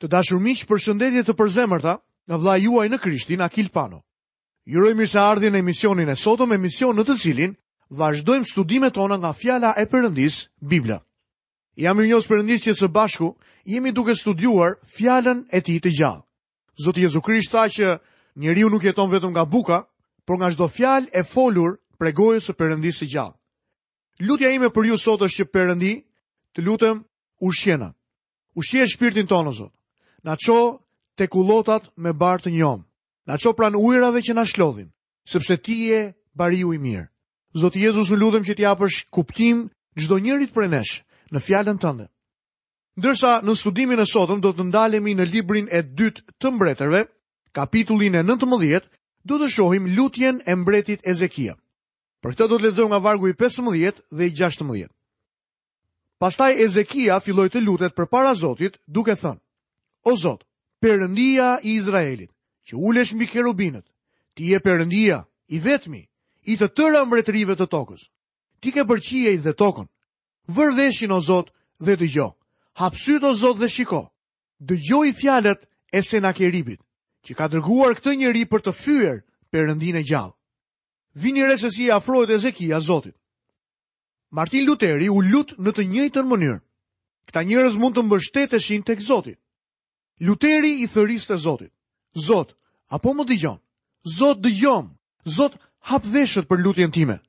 Të dashur miq, përshëndetje të përzemërta nga vëllai juaj në Krishtin Akil Pano. Ju uroj mirëseardhjen në emisionin e sotëm, emision në të cilin vazhdojmë studimet tona nga fjala e Perëndisë, Bibla. Jam mirënjohës Perëndisë që së bashku jemi duke studiuar fjalën e Tij të gjallë. Zoti Jezu Krisht tha që njeriu nuk jeton vetëm nga buka, por nga çdo fjalë e folur prej gojës së Perëndisë së gjallë. Lutja ime për ju sot është që Perëndi, të lutem Ushqena. Ushqeje shpirtin tonë, o Zot. Na ço te kullotat me bar të njomë. Na ço pranë ujërave që na shlodhin, sepse ti je bariu i mirë. Zoti Jezus, ne lutemi që t'i japësh kuptim çdo njërit prej nesh në fjalën tënde. Ndërsa në studimin e sotëm do të ndalemi në librin e dytë të mbretërve, kapitullin e 19, do të shohim lutjen e mbretit Ezekia. Për këtë do të lexojmë nga vargu i 15 dhe i 16. Pastaj Ezekia filloi të lutet përpara Zotit, duke thënë: O Zot, Perëndia i Izraelit, që ulesh mbi kerubinët, ti je Perëndia, i vetmi, i të tëra mbretërive të tokës. Ti ke bërë qiejt dhe tokën. Vër veshin o Zot dhe dëgjo. Hap sytë o Zot dhe shiko. Dëgjoji fjalët e Senakeribit, që ka dërguar këtë njeri për të fyer Perëndinë e gjallë. Vini re se si i afrohet Ezekia Zotit. Martin Luteri u lut në të njëjtën mënyrë. Këta njerëz mund të mbështeteshin tek Zoti. Luteri i thëriste Zotit. Zot, a po më dëgjon? Zot, dëgjomë! Zot, hap veshët për lutjen time.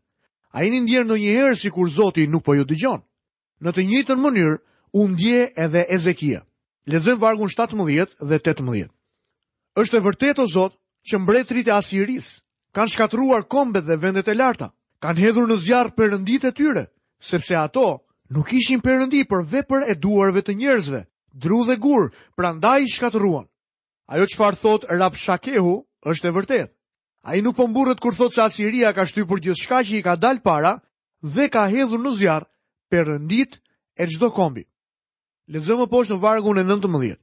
A jeni ndjerë ndonjëherë sikur Zoti nuk po ju dëgjon? Në të njëjtën mënyrë, u ndje edhe Ezekia. Lexojmë vargun 17 dhe 18. Është e vërtetë o Zot që mbretërit e Asirisë kanë shkatërruar kombet dhe vendet e larta, kanë hedhur në zjarr perënditë e tyre, sepse ato nuk ishin perëndi por vepër e duarve të njerëzve, dru dhe gur, prandaj i shkatërruan. Ajo çfarë thotë Rabshakehu është e vërtetë. Ai nuk po mburret kur thotë se Asiria ka shtypur gjithçka që i ka dalë para dhe ka hedhur në zjarr perënditë e çdo kombi. Lexojmë më poshtë në vargun e 19.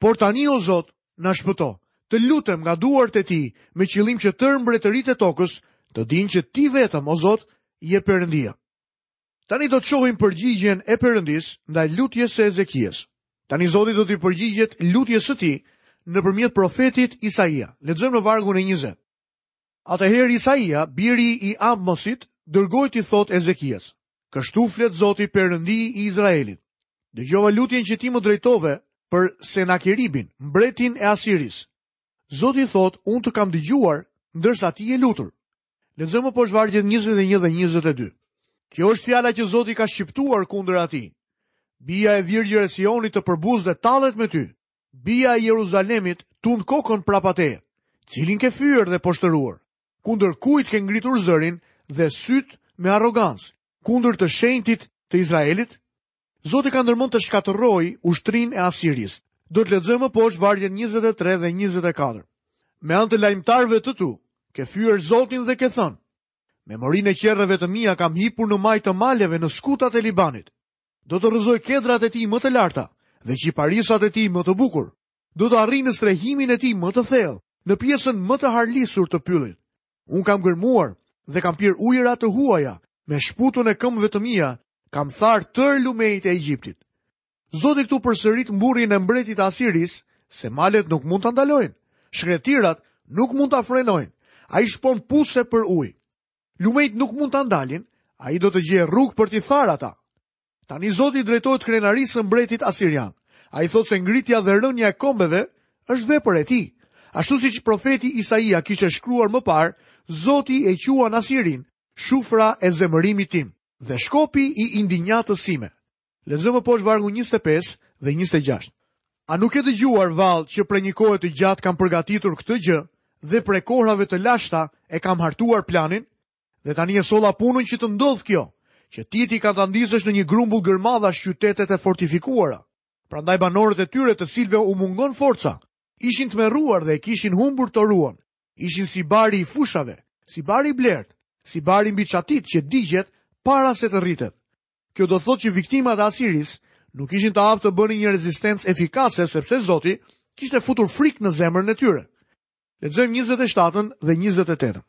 Por tani o Zot, na shpëto. Të lutem nga duart e tij, me qëllim që tërë mbretëritë e tokës të dinë që ti vetëm o Zot je Perëndia. Tani do të shohim përgjigjen e Perëndisë ndaj lutjes së Ezekias. Tani Zoti do t'i përgjigjet lutjes së tij nëpërmjet profetit Isaia. Lexojmë në vargun e 20. Atëherë Isaia, biri i Amosit, dërgoi t'i thotë Ezekias, kështu flet Zoti Perëndi i Izraelit. Dëgjova lutjen që ti më drejtove për Senakeribin, mbretin e Asirisë. Zoti thotë, unë të kam dëgjuar, ndërsa ti je lutur. Lexojmë më poshtë vargjet 21 dhe 22. Kjo është fjala që Zoti ka shqiptuar kundër atij. Bija e virgjër e Sionit të përbuz dhe tallet me ty. Bija e Jeruzalemit tund kokën prapa teje, cilin ke fyer dhe poshtëruar, kundër kujt ke ngritur zërin dhe sytë me arrogancë, kundër të shenjtit të Izraelit? Zoti ka ndërmend të shkatërrojë ushtrinë e Asirisë. Do të lexojmë më poshtë vargjet 23 dhe 24. Me anë të lajmëtarëve të tu, ke fyer Zotin dhe ke thënë, Me morinë e qerreve të mia kam hipur në majë të maleve në skutat e Libanit. Do të rrëzoj kedrat e tij më të larta dhe qiparisat e tij më të bukur. Do të arrij në strehimin e tij më të thellë, në pjesën më të harlisur të pyllit. Unë kam gërmuar dhe kam pirë ujëra të huaja me shputën e këmbëve të mia, kam tharë tërë lumenjtë e Egjiptit. Zoti këtu përsërit mburrjen e mbretit të Asirisë, se malet nuk mund ta ndalojnë, shkretirat nuk mund ta frenojnë, ai shpon puse për ujë. Lumenjtë nuk mund ta ndalin, ai do të gjejë rrugë për t'i tharë ata. Tani Zoti i drejtohet krenarisë së mbretit asirian. Ai thotë se ngritja dhe rënia e kombeve është vepër e tij. Ashtu siç profeti Isaia kishte shkruar më parë, Zoti e quan Asirinë shufra e zemërimit tim dhe shkopi i indinjatës sime. Lexojmë më poshtë vargun njëzet e pesë dhe njëzet e gjashtë. A nuk ke dëgjuar vallë që prej një kohe të gjatë kam përgatitur këtë gjë dhe prej kohëve të lashta e kam hartuar planin? Dhe tani e solla punën që të ndodhë kjo, që ti t'i katandisësh në një grumbull gërmadhash qytetet e fortifikuara. Prandaj banorët e tyre të cilëve u mungon forca, ishin tmerruar dhe e kishin humbur toruan, ishin si bari i fushave, si bari i blertë, si bari mbi çatitë që digjet para se të rritet. Kjo do të thotë që viktimat e Asirisë nuk ishin të aftë të bënin një rezistencë efikase sepse Zoti kishte futur frikë në zemrën e tyre. Lexojmë 27-ën dhe 28-ën.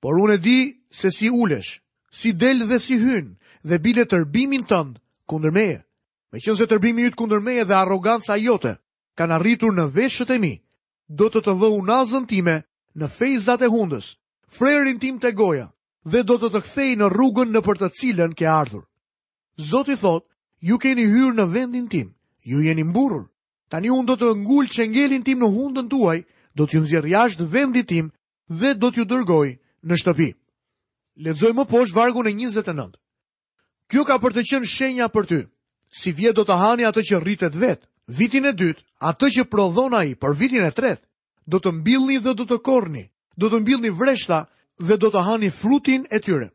Por unë e di se si ulesh, si del dhe si hyn dhe bile tërbimin tënd kundër meje. Meqenëse tërbimi yt kundër meje dhe arroganca jote, kanë arritur në veshët e mi, do të të vë unazën time në fejzat e hundës, frerin tim te goja, dhe do të të kthej në rrugën nëpër të cilën ke ardhur. Zoti thotë, ju keni hyrë në vendin tim, ju jeni mburrur, tani unë do të ngul çengelin tim në hundën tuaj, do t'ju nxjerr jashtë vendit tim dhe do t'ju dërgoj në shtëpi. Lexojmë më poshtë vargun e 29. Kjo ka për të qenë shenja për ty, sivjet do të hani atë që rritet vetë, vitin e dytë, atë që prodhon ai, por vitin e tretë, Do të mbillni dhe do të korrni, do të mbillni vreshta dhe do të hani frutin e tyre.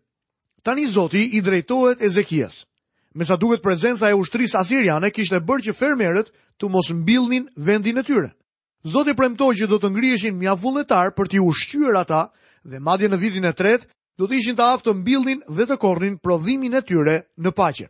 Tani Zoti i drejtohet Ezekias. Me sa duket prezenca e ushtrisë asiriane kishte bërë që fermerët të mos mbillnin vendin e tyre. Zoti premtoi që do të ngriheshin mjaft vullnetarë për t'i ushqyer ata dhe madje në vitin e tretë do të ishin të aftë të mbillnin dhe të korrnin prodhimin e tyre në paqe.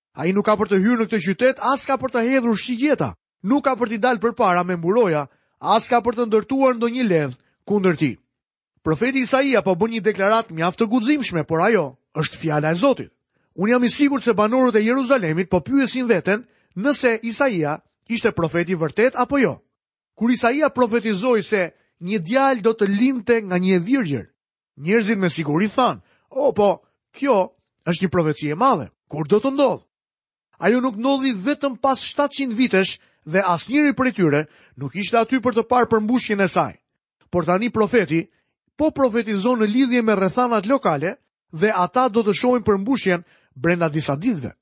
Ai nuk ka për të hyrë në këtë qytet, as ka për të hedhur shigjeta, nuk ka për t'i dalë përpara me mburoja, as ka për të ndërtuar ndonjë ledh kundër tij. Profeti Isaia po bën një deklaratë mjaft të guximshme, por ajo është fjala e Zotit. Unë jam i sigurt se banorët e Jeruzalemit po pyesin veten nëse Isaia ishte profet i vërtetë apo jo. Kur Isaia profetizoi se një djalë do të lindte nga një e virgjër, Njerëzit me siguri thanë, o po, kjo është një profeci e madhe, kur do të ndodhë? Ajo nuk ndodhi vetëm pas 700 vitesh dhe asnjëri prej tyre nuk ishte aty për të parë përmbushjen e saj. Por tani profeti po profetizon në lidhje me rrethanat lokale dhe ata do të shohin përmbushjen brenda disa ditëve.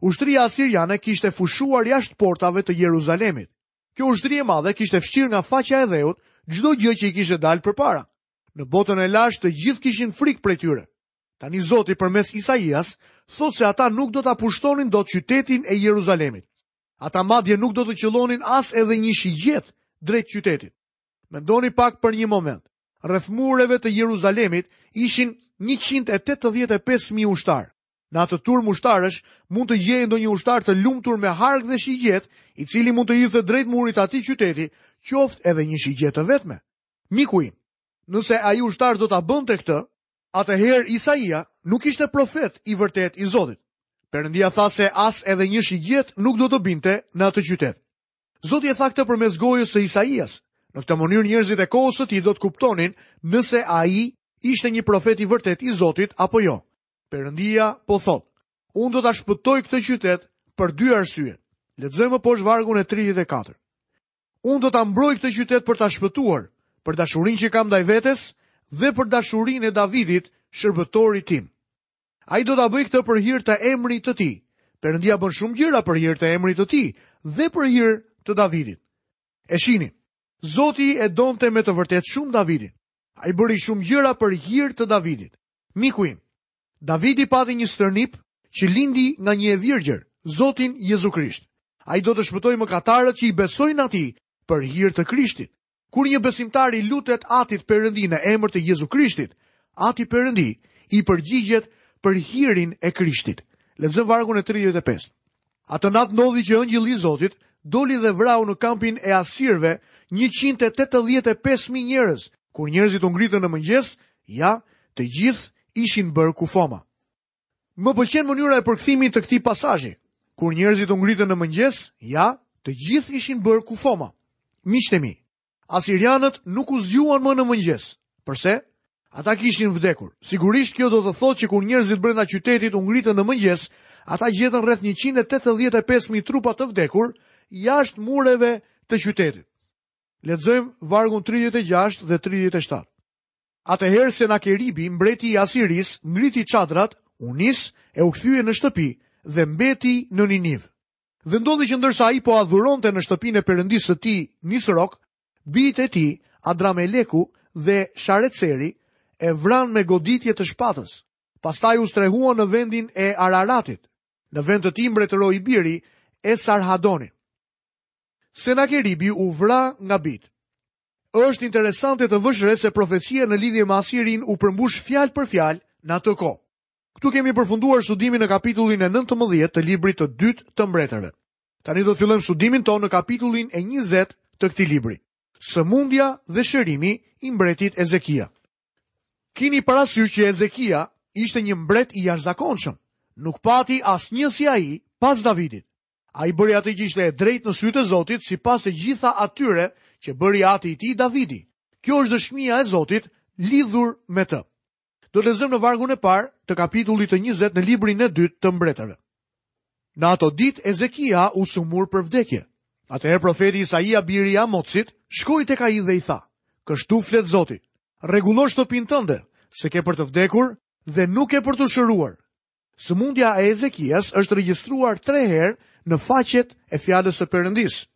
Ushtria asiriane kishte fushuar jashtë portave të Jeruzalemit. Kjo ushtri e madhe kishte fshirë nga faqja e dheut çdo gjë që i kishte dalë përpara. Në botën e lashtë të gjithë kishin frikë prej tyre. Tani Zoti përmes Isaias thotë se ata nuk do ta pushtonin dot qytetin e Jeruzalemit. Ata madje nuk do të qëllonin as edhe një shigjetë drejt qytetit. Mendoni pak për një moment. Rreth mureve të Jeruzalemit ishin 185.000 ushtarë. Në atë turmë ushtarësh mund të gjeje ndonjë ushtar të lumtur me hark dhe shigjetë, i cili mund të hidhte drejt murit të atij qyteti, qoftë edhe një shigjetë të vetme. Miku im, nëse ai ushtar do ta bënte këtë, atëherë Isaia nuk ishte profet i vërtetë i Zotit. Perëndia tha se as edhe një shigjetë nuk do të binte në atë qytet. Zoti e tha këtë përmes gojës së Isaias. Në këtë mënyrë njerëzit e kohës së tij do të kuptonin nëse ai ishte një profet i vërtetë i Zotit apo jo. Perëndia po thotë, unë do ta shpëtoj këtë qytet për dy arsye. Lexojmë poshtë vargun e 34. Unë do ta mbroj këtë qytet për ta shpëtuar, për dashurinë që kam ndaj vetes dhe për dashurinë e Davidit, shërbëtorit tim. Ai do ta bëjë këtë për hir të emrit të tij. Perëndia bën shumë gjëra për hir të emrit të tij dhe për hir të Davidit. E shihni, Zoti e donte me të vërtetë shumë Davidin. Ai bëri shumë gjëra për hir të Davidit. Miku im, Davidi pati një stërnip që lindi nga një e virgjër, Zotin Jezu Krisht. Ai do të shpëtojë mëkatarët që i besojnë atij për hir të Krishtit. Kur një besimtar i lutet Atit Perëndi në emër të Jezu Krishtit, Ati Perëndi i përgjigjet për hirin e Krishtit. Lexojmë vargun e 35. Atë natë ndodhi që engjëlli i Zotit doli dhe vrau në kampin e asirëve 185.000 njerëz. Kur njerëzit u ngritën në mëngjes, ja, të gjithë ishin bërë kufoma. Më pëlqen mënyra e përkthimit të këtij pasazhi. Kur njerëzit u ngritën në mëngjes, ja, të gjithë ishin bërë kufoma. Miqtë e mi, Asirianët nuk u zgjuan më në mëngjes. Përse? Ata kishin vdekur. Sigurisht kjo do të thotë që kur njerëzit brenda qytetit u ngritën në mëngjes, ata gjetën rreth 185.000 trupa të vdekur jashtë mureve të qytetit. Lexojmë vargun 36 dhe 37. Atëherë Senakeribi, mbreti i Asirisë, ngriti çadrat, u nis e u kthye në shtëpi dhe mbeti në Ninive. Dhe ndodhi që ndërsa ai po adhuronte në shtëpinë e perëndisë së tij Nisrok, bijtë e tij, Adrameleku dhe Shareceri, e vranë me goditje të shpatës. Pastaj u strehuan në vendin e Araratit. Në vend të tij mbretëroi i biri Esarhadoni. Senakeribi u vra nga bijtë. Është interesante të vësh re se profecia në lidhje me Asirinë u përmbush fjalë për fjalë në atë kohë. Këtu kemi përfunduar studimin në kapitullin e 19 të librit të dytë të mbretërve. Tani do të fillojmë studimin tonë në kapitullin e 20 të këtij libri. Sëmundja dhe shërimi i mbretit Ezekia. Kini parasysh që Ezekia ishte një mbret i jashtëzakonshëm. Nuk pati asnjë si ai pas Davidit. Ai bëri atë që ishte e drejtë në sytë e Zotit sipas të gjitha atyre që bëri ati i tij Davidi. Kjo është dëshmia e Zotit lidhur me të. Do të lexojmë në vargun e parë të kapitullit të 20 në librin e dytë të mbretërve. Në ato ditë Ezekia u sëmur për vdekje. Atëherë profeti Isaia biri i Amotsit shkoi tek ai dhe i tha: "Kështu flet Zoti: Rregullo shtëpinë tënde, se ke për të vdekur dhe nuk ke për t'u shëruar." Sëmundja e Ezekias është regjistruar 3 herë në faqet e fjalës së Perëndisë.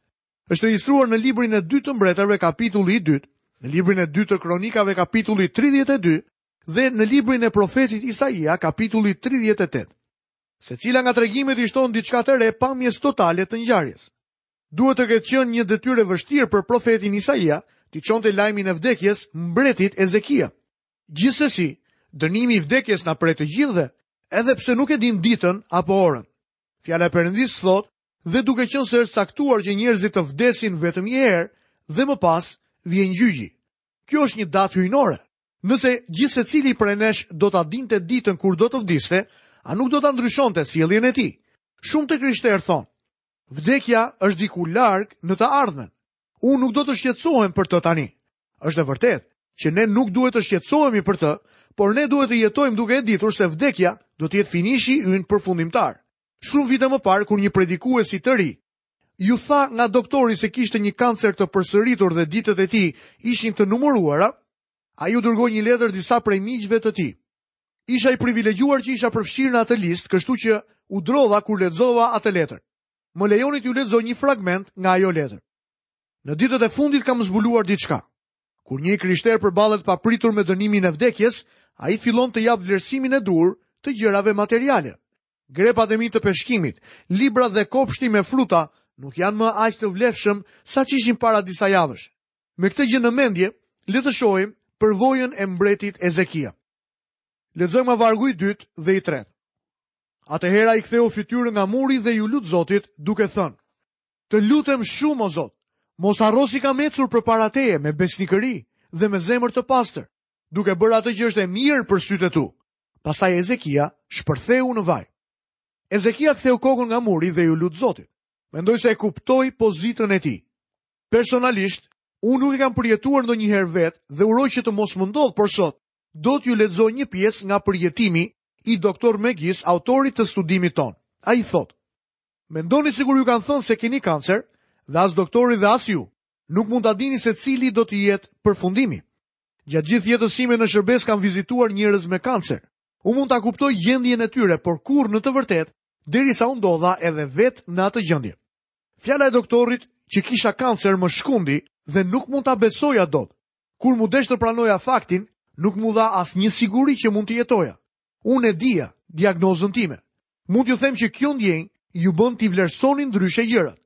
Është regjistruar në librin e dytë të mbretërve kapitulli i dytë, në librin e dytë të kronikave kapitulli 32 dhe në librin e profetit Isaia kapitulli 38. Secila nga tregimet i shton diçka të re pamjes totale të ngjarjes. Duhet të ketë qenë një detyrë e vështirë për profetin Isaia t'i çonte lajmin e vdekjes mbretit Ezekia. Gjithsesi, dënimi i vdekjes na pret të gjithëve, edhe pse nuk e dimë ditën apo orën. Fjala e Perëndisë thotë Dhe duke qenë se është caktuar që njerëzit të vdesin vetëm një herë dhe më pas vjen gjyqi. Kjo është një datë hyjnore. Nëse gjithsecili prej nesh do ta dinte ditën kur do të vdiste, a nuk do ta ndryshonte sjelljen e tij? Shumë të krishterë thonë, vdekja është diku larg në të ardhmen. Unë nuk do të shqetësohem për të tani. Është e vërtetë që ne nuk duhet të shqetësohemi për të, por ne duhet të jetojmë duke e ditur se vdekja do të jetë finishi ynë përfundimtar. Shumë vite më parë kur një predikuesi të ri iu tha nga doktori se kishte një kancer të përsëritur dhe ditët e tij ishin të numëruara, ai u dërgoi një letër disa prej miqve të tij. Isha i privilegjuar që isha përfshirë në atë listë, kështu që u drodha kur lexova atë letër. Më lejoni t'ju lexoj një fragment nga ajo letër. Në ditët e fundit kam zbuluar diçka. Kur një i krishterë përballet papritur me dënimin e vdekjes, ai fillon të japë vlerësimin e duhur të gjërave materiale. Grepat e mi të peshkimit, librat dhe kopshti me fruta nuk janë më aq të vlefshëm saç ishin para disa javësh. Me këtë gjë në mendje, le të shohim përvojën e mbretit Ezekia. Lexojmë vargu i dytë dhe i tretë. Atëherë ai ktheu fytyrën nga muri dhe iu lut Zotit, duke thënë: Të lutem shumë o Zot, mos harro si kam ecur përpara teje me besnikëri dhe me zemër të pastër, duke bërë atë që është e mirë për sytë e tu. Pastaj Ezekia shpërtheu në vaj. Ezekia ktheu kokën nga muri dhe iu lut Zotit. Mendoj se e kuptoj pozitën e tij. Personalisht, unë nuk e kam përjetuar ndonjëherë vetë dhe uroj që të mos më ndodhë, por sot do t'ju lexoj një pjesë nga përjetimi i Dr. Megis, autorit të studimit tonë. Ai thotë: Mendoni sikur ju kanë thënë se keni kancer dhe as doktori dhe as ju. Nuk mund ta dini se cili do të jetë përfundimi. Gjatë gjithë jetës sime në shërbesë kam vizituar njerëz me kancer. Unë mund ta kuptoj gjendjen e tyre, por kurrë në të vërtetë, derisa u ndodha edhe vetë në atë gjendje. Fjala e doktorit që kisha kancer më shkundi dhe nuk mund ta besoja dot. Kur m'u desh të pranoja faktin, nuk m'u dha asnjë siguri që mund të jetoja. Unë e dija diagnozën time. Mund t'ju them që kjo ndjenjë ju bën t'i vlerësoni ndryshe gjërat.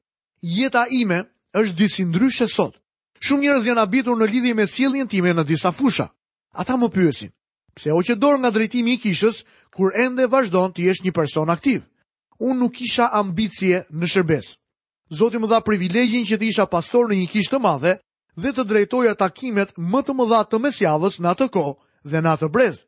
Jeta ime është disi ndryshe sot. Shumë njerëz janë habitur në lidhje me sjelljen time në disa fusha. Ata më pyesin, pse hoqe dorë nga drejtimi i kishës kur ende vazhdon të jesh një person aktiv? Unë nuk kisha ambicie në shërbesë. Zoti më dha privilegjin që të isha pastor në një kishë të madhe dhe të drejtoja takimet më të mëdha të mesjavës në atë kohë dhe në atë brez.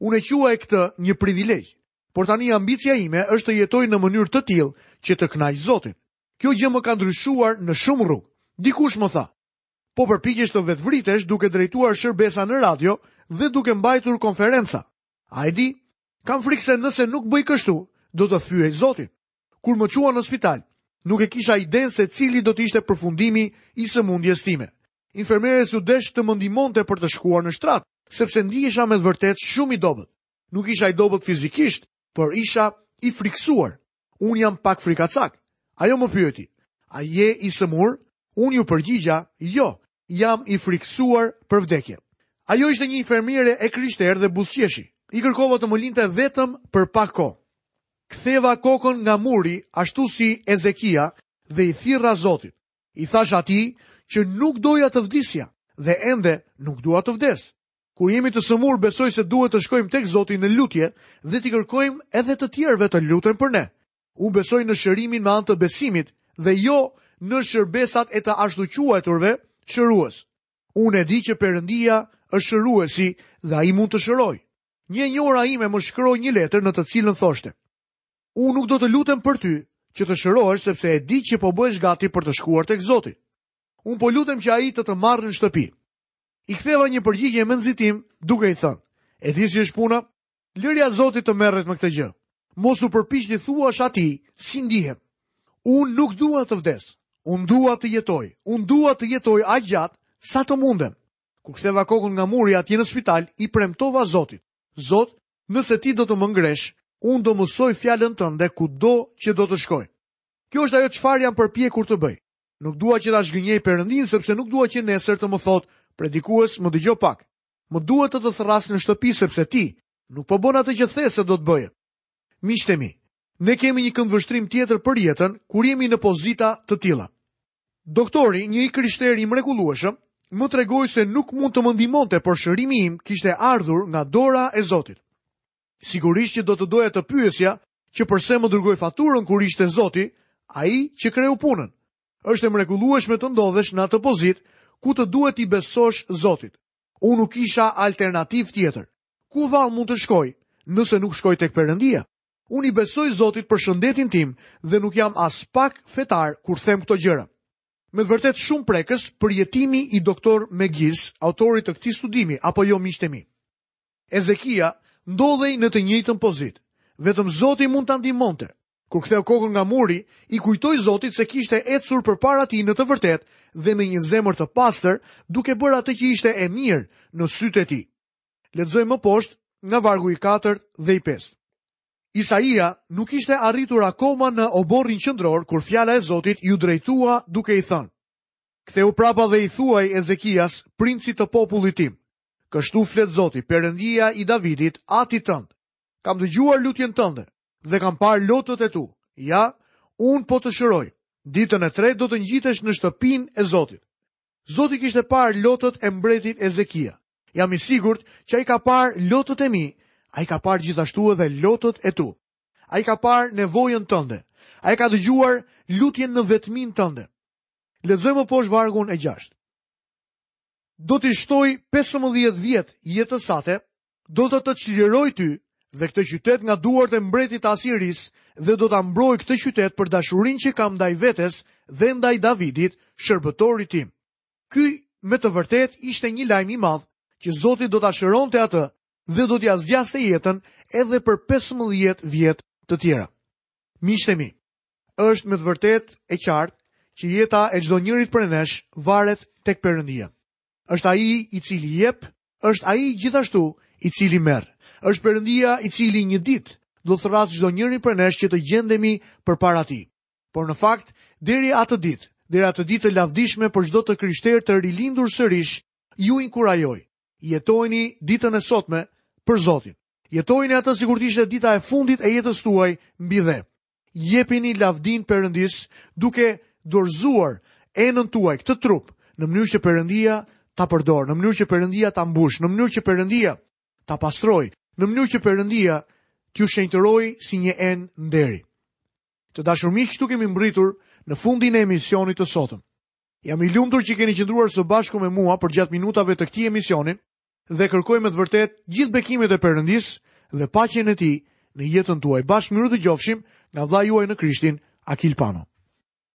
Unë e quaj këtë një privilegj. Por tani ambicia ime është të jetoj në mënyrë të tillë që të kënaq Zotin. Kjo gjë më ka ndryshuar në shumë rrugë. Dikush më tha, po përpiqesh të vetëvritesh duke drejtuar shërbesa në radio dhe duke mbajtur konferenca. A e di, kam frikë se nëse nuk bëj kështu, do të fyej Zotin. Kur më çuan në spital, nuk e kisha idenë se cili do të ishte përfundimi i sëmundjes time. Infermieres iu desh të më ndihmonte për të shkuar në shtrat, sepse ndihesha me të vërtetë shumë i dobët. Nuk isha i dobët fizikisht, por isha i frikësuar. Unë jam pak frikacak. Ajo më pyeti, a je i sëmurë? Unë iu përgjigja, jo, jam i frikësuar për vdekje. Ajo ishte një infermiere e krishterë dhe buzëqeshi. I kërkova të më linte vetëm për pak kohë. Ktheva kokën nga muri, ashtu si Ezekia, dhe i thirra Zotit. I thashë atij që nuk doja të vdisja dhe ende nuk dua të vdes. Kur jemi të sëmurë, besoj se duhet të shkojmë tek Zoti në lutje dhe t'i kërkojmë edhe të tjerëve të luten për ne. Unë besoj në shërimin me anë të besimit dhe jo në shërbesat e të ashtuquajturve shërues. Unë e di që Perëndia është shëruesi dhe ai mund të shërojë. Një e njohura ime më shkroi një letër në të cilën thoshte: Unë nuk do të lutem për ty që të shërohesh sepse e di që po bëhesh gati për të shkuar tek Zoti. Unë po lutem që ai të të marrë në shtëpi. I ktheva një përgjigje me nxitim, duke i thënë, e di si është puna? Lërja Zotit të merret me këtë gjë. Mos u përpiq t'i thuash atij si ndihem. Unë nuk dua të vdes. Unë dua të jetoj. Unë dua të jetoj aq gjatë sa të mundem. Kur ktheva kokën nga muri atje në spital, i premtova Zotit. Zot, nëse ti do të më ngresh, unë do mësoj fjalën tënde kudo që do të shkoj. Kjo është ajo çfarë jam përpjekur të bëj. Nuk dua që ta zhgënjej Perëndinë sepse nuk dua që nesër të më thotë, predikues, më dëgjo pak. Më duhet të të thërras në shtëpi sepse ti nuk po bën atë që the se do të bëje. Miqtë e mi, ne kemi një këndvështrim tjetër për jetën kur jemi në pozita të tilla. Doktori, një i krishterë i mrekullueshëm, më tregoi se nuk mund të më ndihmonte, por shërimi im kishte ardhur nga dora e Zotit. Sigurisht që do të doja të pyesja që përse më dërgoi faturën kur ishte Zoti, ai që kreu punën. Është e mrekullueshme të ndodhesh në atë pozitë ku të duhet t'i besosh Zotit. Unë nuk kisha alternativë tjetër. Ku vallë mund të shkoj, nëse nuk shkoj tek Perëndia? Unë i besoj Zotit për shëndetin tim dhe nuk jam aspak fetar kur them këto gjëra. Me të vërtetë shumë prekës përjetimi i doktor Megis, autorit të këtij studimi, apo jo miqtë e mi. Ezekia ndodhej në të njëjtën pozitë. Vetëm Zoti mund ta ndihmonte. Kur ktheu kokën nga muri, i kujtoi Zotit se kishte ecur përpara tij në të vërtetë dhe me një zemër të pastër, duke bërë atë që ishte e mirë në sytë e tij. Lexojmë më poshtë nga vargu i katërt dhe i pestë. Isaia nuk kishte arritur akoma në oborrin qendror kur fjala e Zotit iu drejtua duke i thënë: Kthehu prapa dhe i thuaj Ezekias, princit të popullit tim, Kështu flet Zoti, Perëndia i Davidit, Atit tënd. Kam dëgjuar lutjen tënde dhe kam parë lotët e tu. Ja, unë po të shëroj. Ditën e tretë do të ngjitesh në shtëpinë e Zotit. Zoti kishte parë lotët e mbretit Ezekia. Jam i sigurt që ai ka parë lotët e mi, ai ka parë gjithashtu edhe lotët e tu. Ai ka parë nevojën tënde. Ai ka dëgjuar lutjen në vetminë tënde. Lexojmë poshtë vargun e gjashtë. do t'i shtoj 15 vjet jetës sate, do të të çliroj ty dhe këtë qytet nga duart e mbretit të Asirisë dhe do ta mbroj këtë qytet për dashurinë që kam ndaj vetes dhe ndaj Davidit, shërbëtorit tim. Ky me të vërtetë ishte një lajm i madh që Zoti do ta shëronte atë dhe do t'ia zgjaste jetën edhe për 15 vjet të tjera. Miqtë e mi, Është me të vërtetë e qartë që jeta e çdo njërit prej nesh varet tek Perëndia. Është ai i cili jep, është ai gjithashtu i cili merr. Është Perëndia i cili një ditë do të thërratë çdo njërin prej nesh që të gjendemi përpara tij. Por në fakt, deri atë ditë, deri atë ditë të lavdishme për çdo të krishterë të rilindur sërish, ju inkurajoj. Jetojeni ditën e sotme për Zotin. Jetojeni atë sikur të ishte dita e fundit e jetës tuaj mbi dhe. Jepini lavdinë Perëndisë duke dorëzuar enën tuaj, këtë trup, në mënyrë që Perëndia ta përdorë, në mënyrë që Perëndia ta mbushë, në mënyrë që Perëndia ta pastrojë, në mënyrë që Perëndia t'ju shenjtërojë si një enë nderi. Të dashur miq, këtu kemi mbërritur në fundin e emisionit të sotëm. Jam i lumtur që keni qëndruar së bashku me mua përgjatë minutave të këtij emisioni dhe kërkoj me të vërtetë gjithë bekimet e Perëndisë dhe paqen e tij në jetën tuaj. Bashkë mirudëgjofshim nga vëllai juaj në Krishtin, Akil Pano.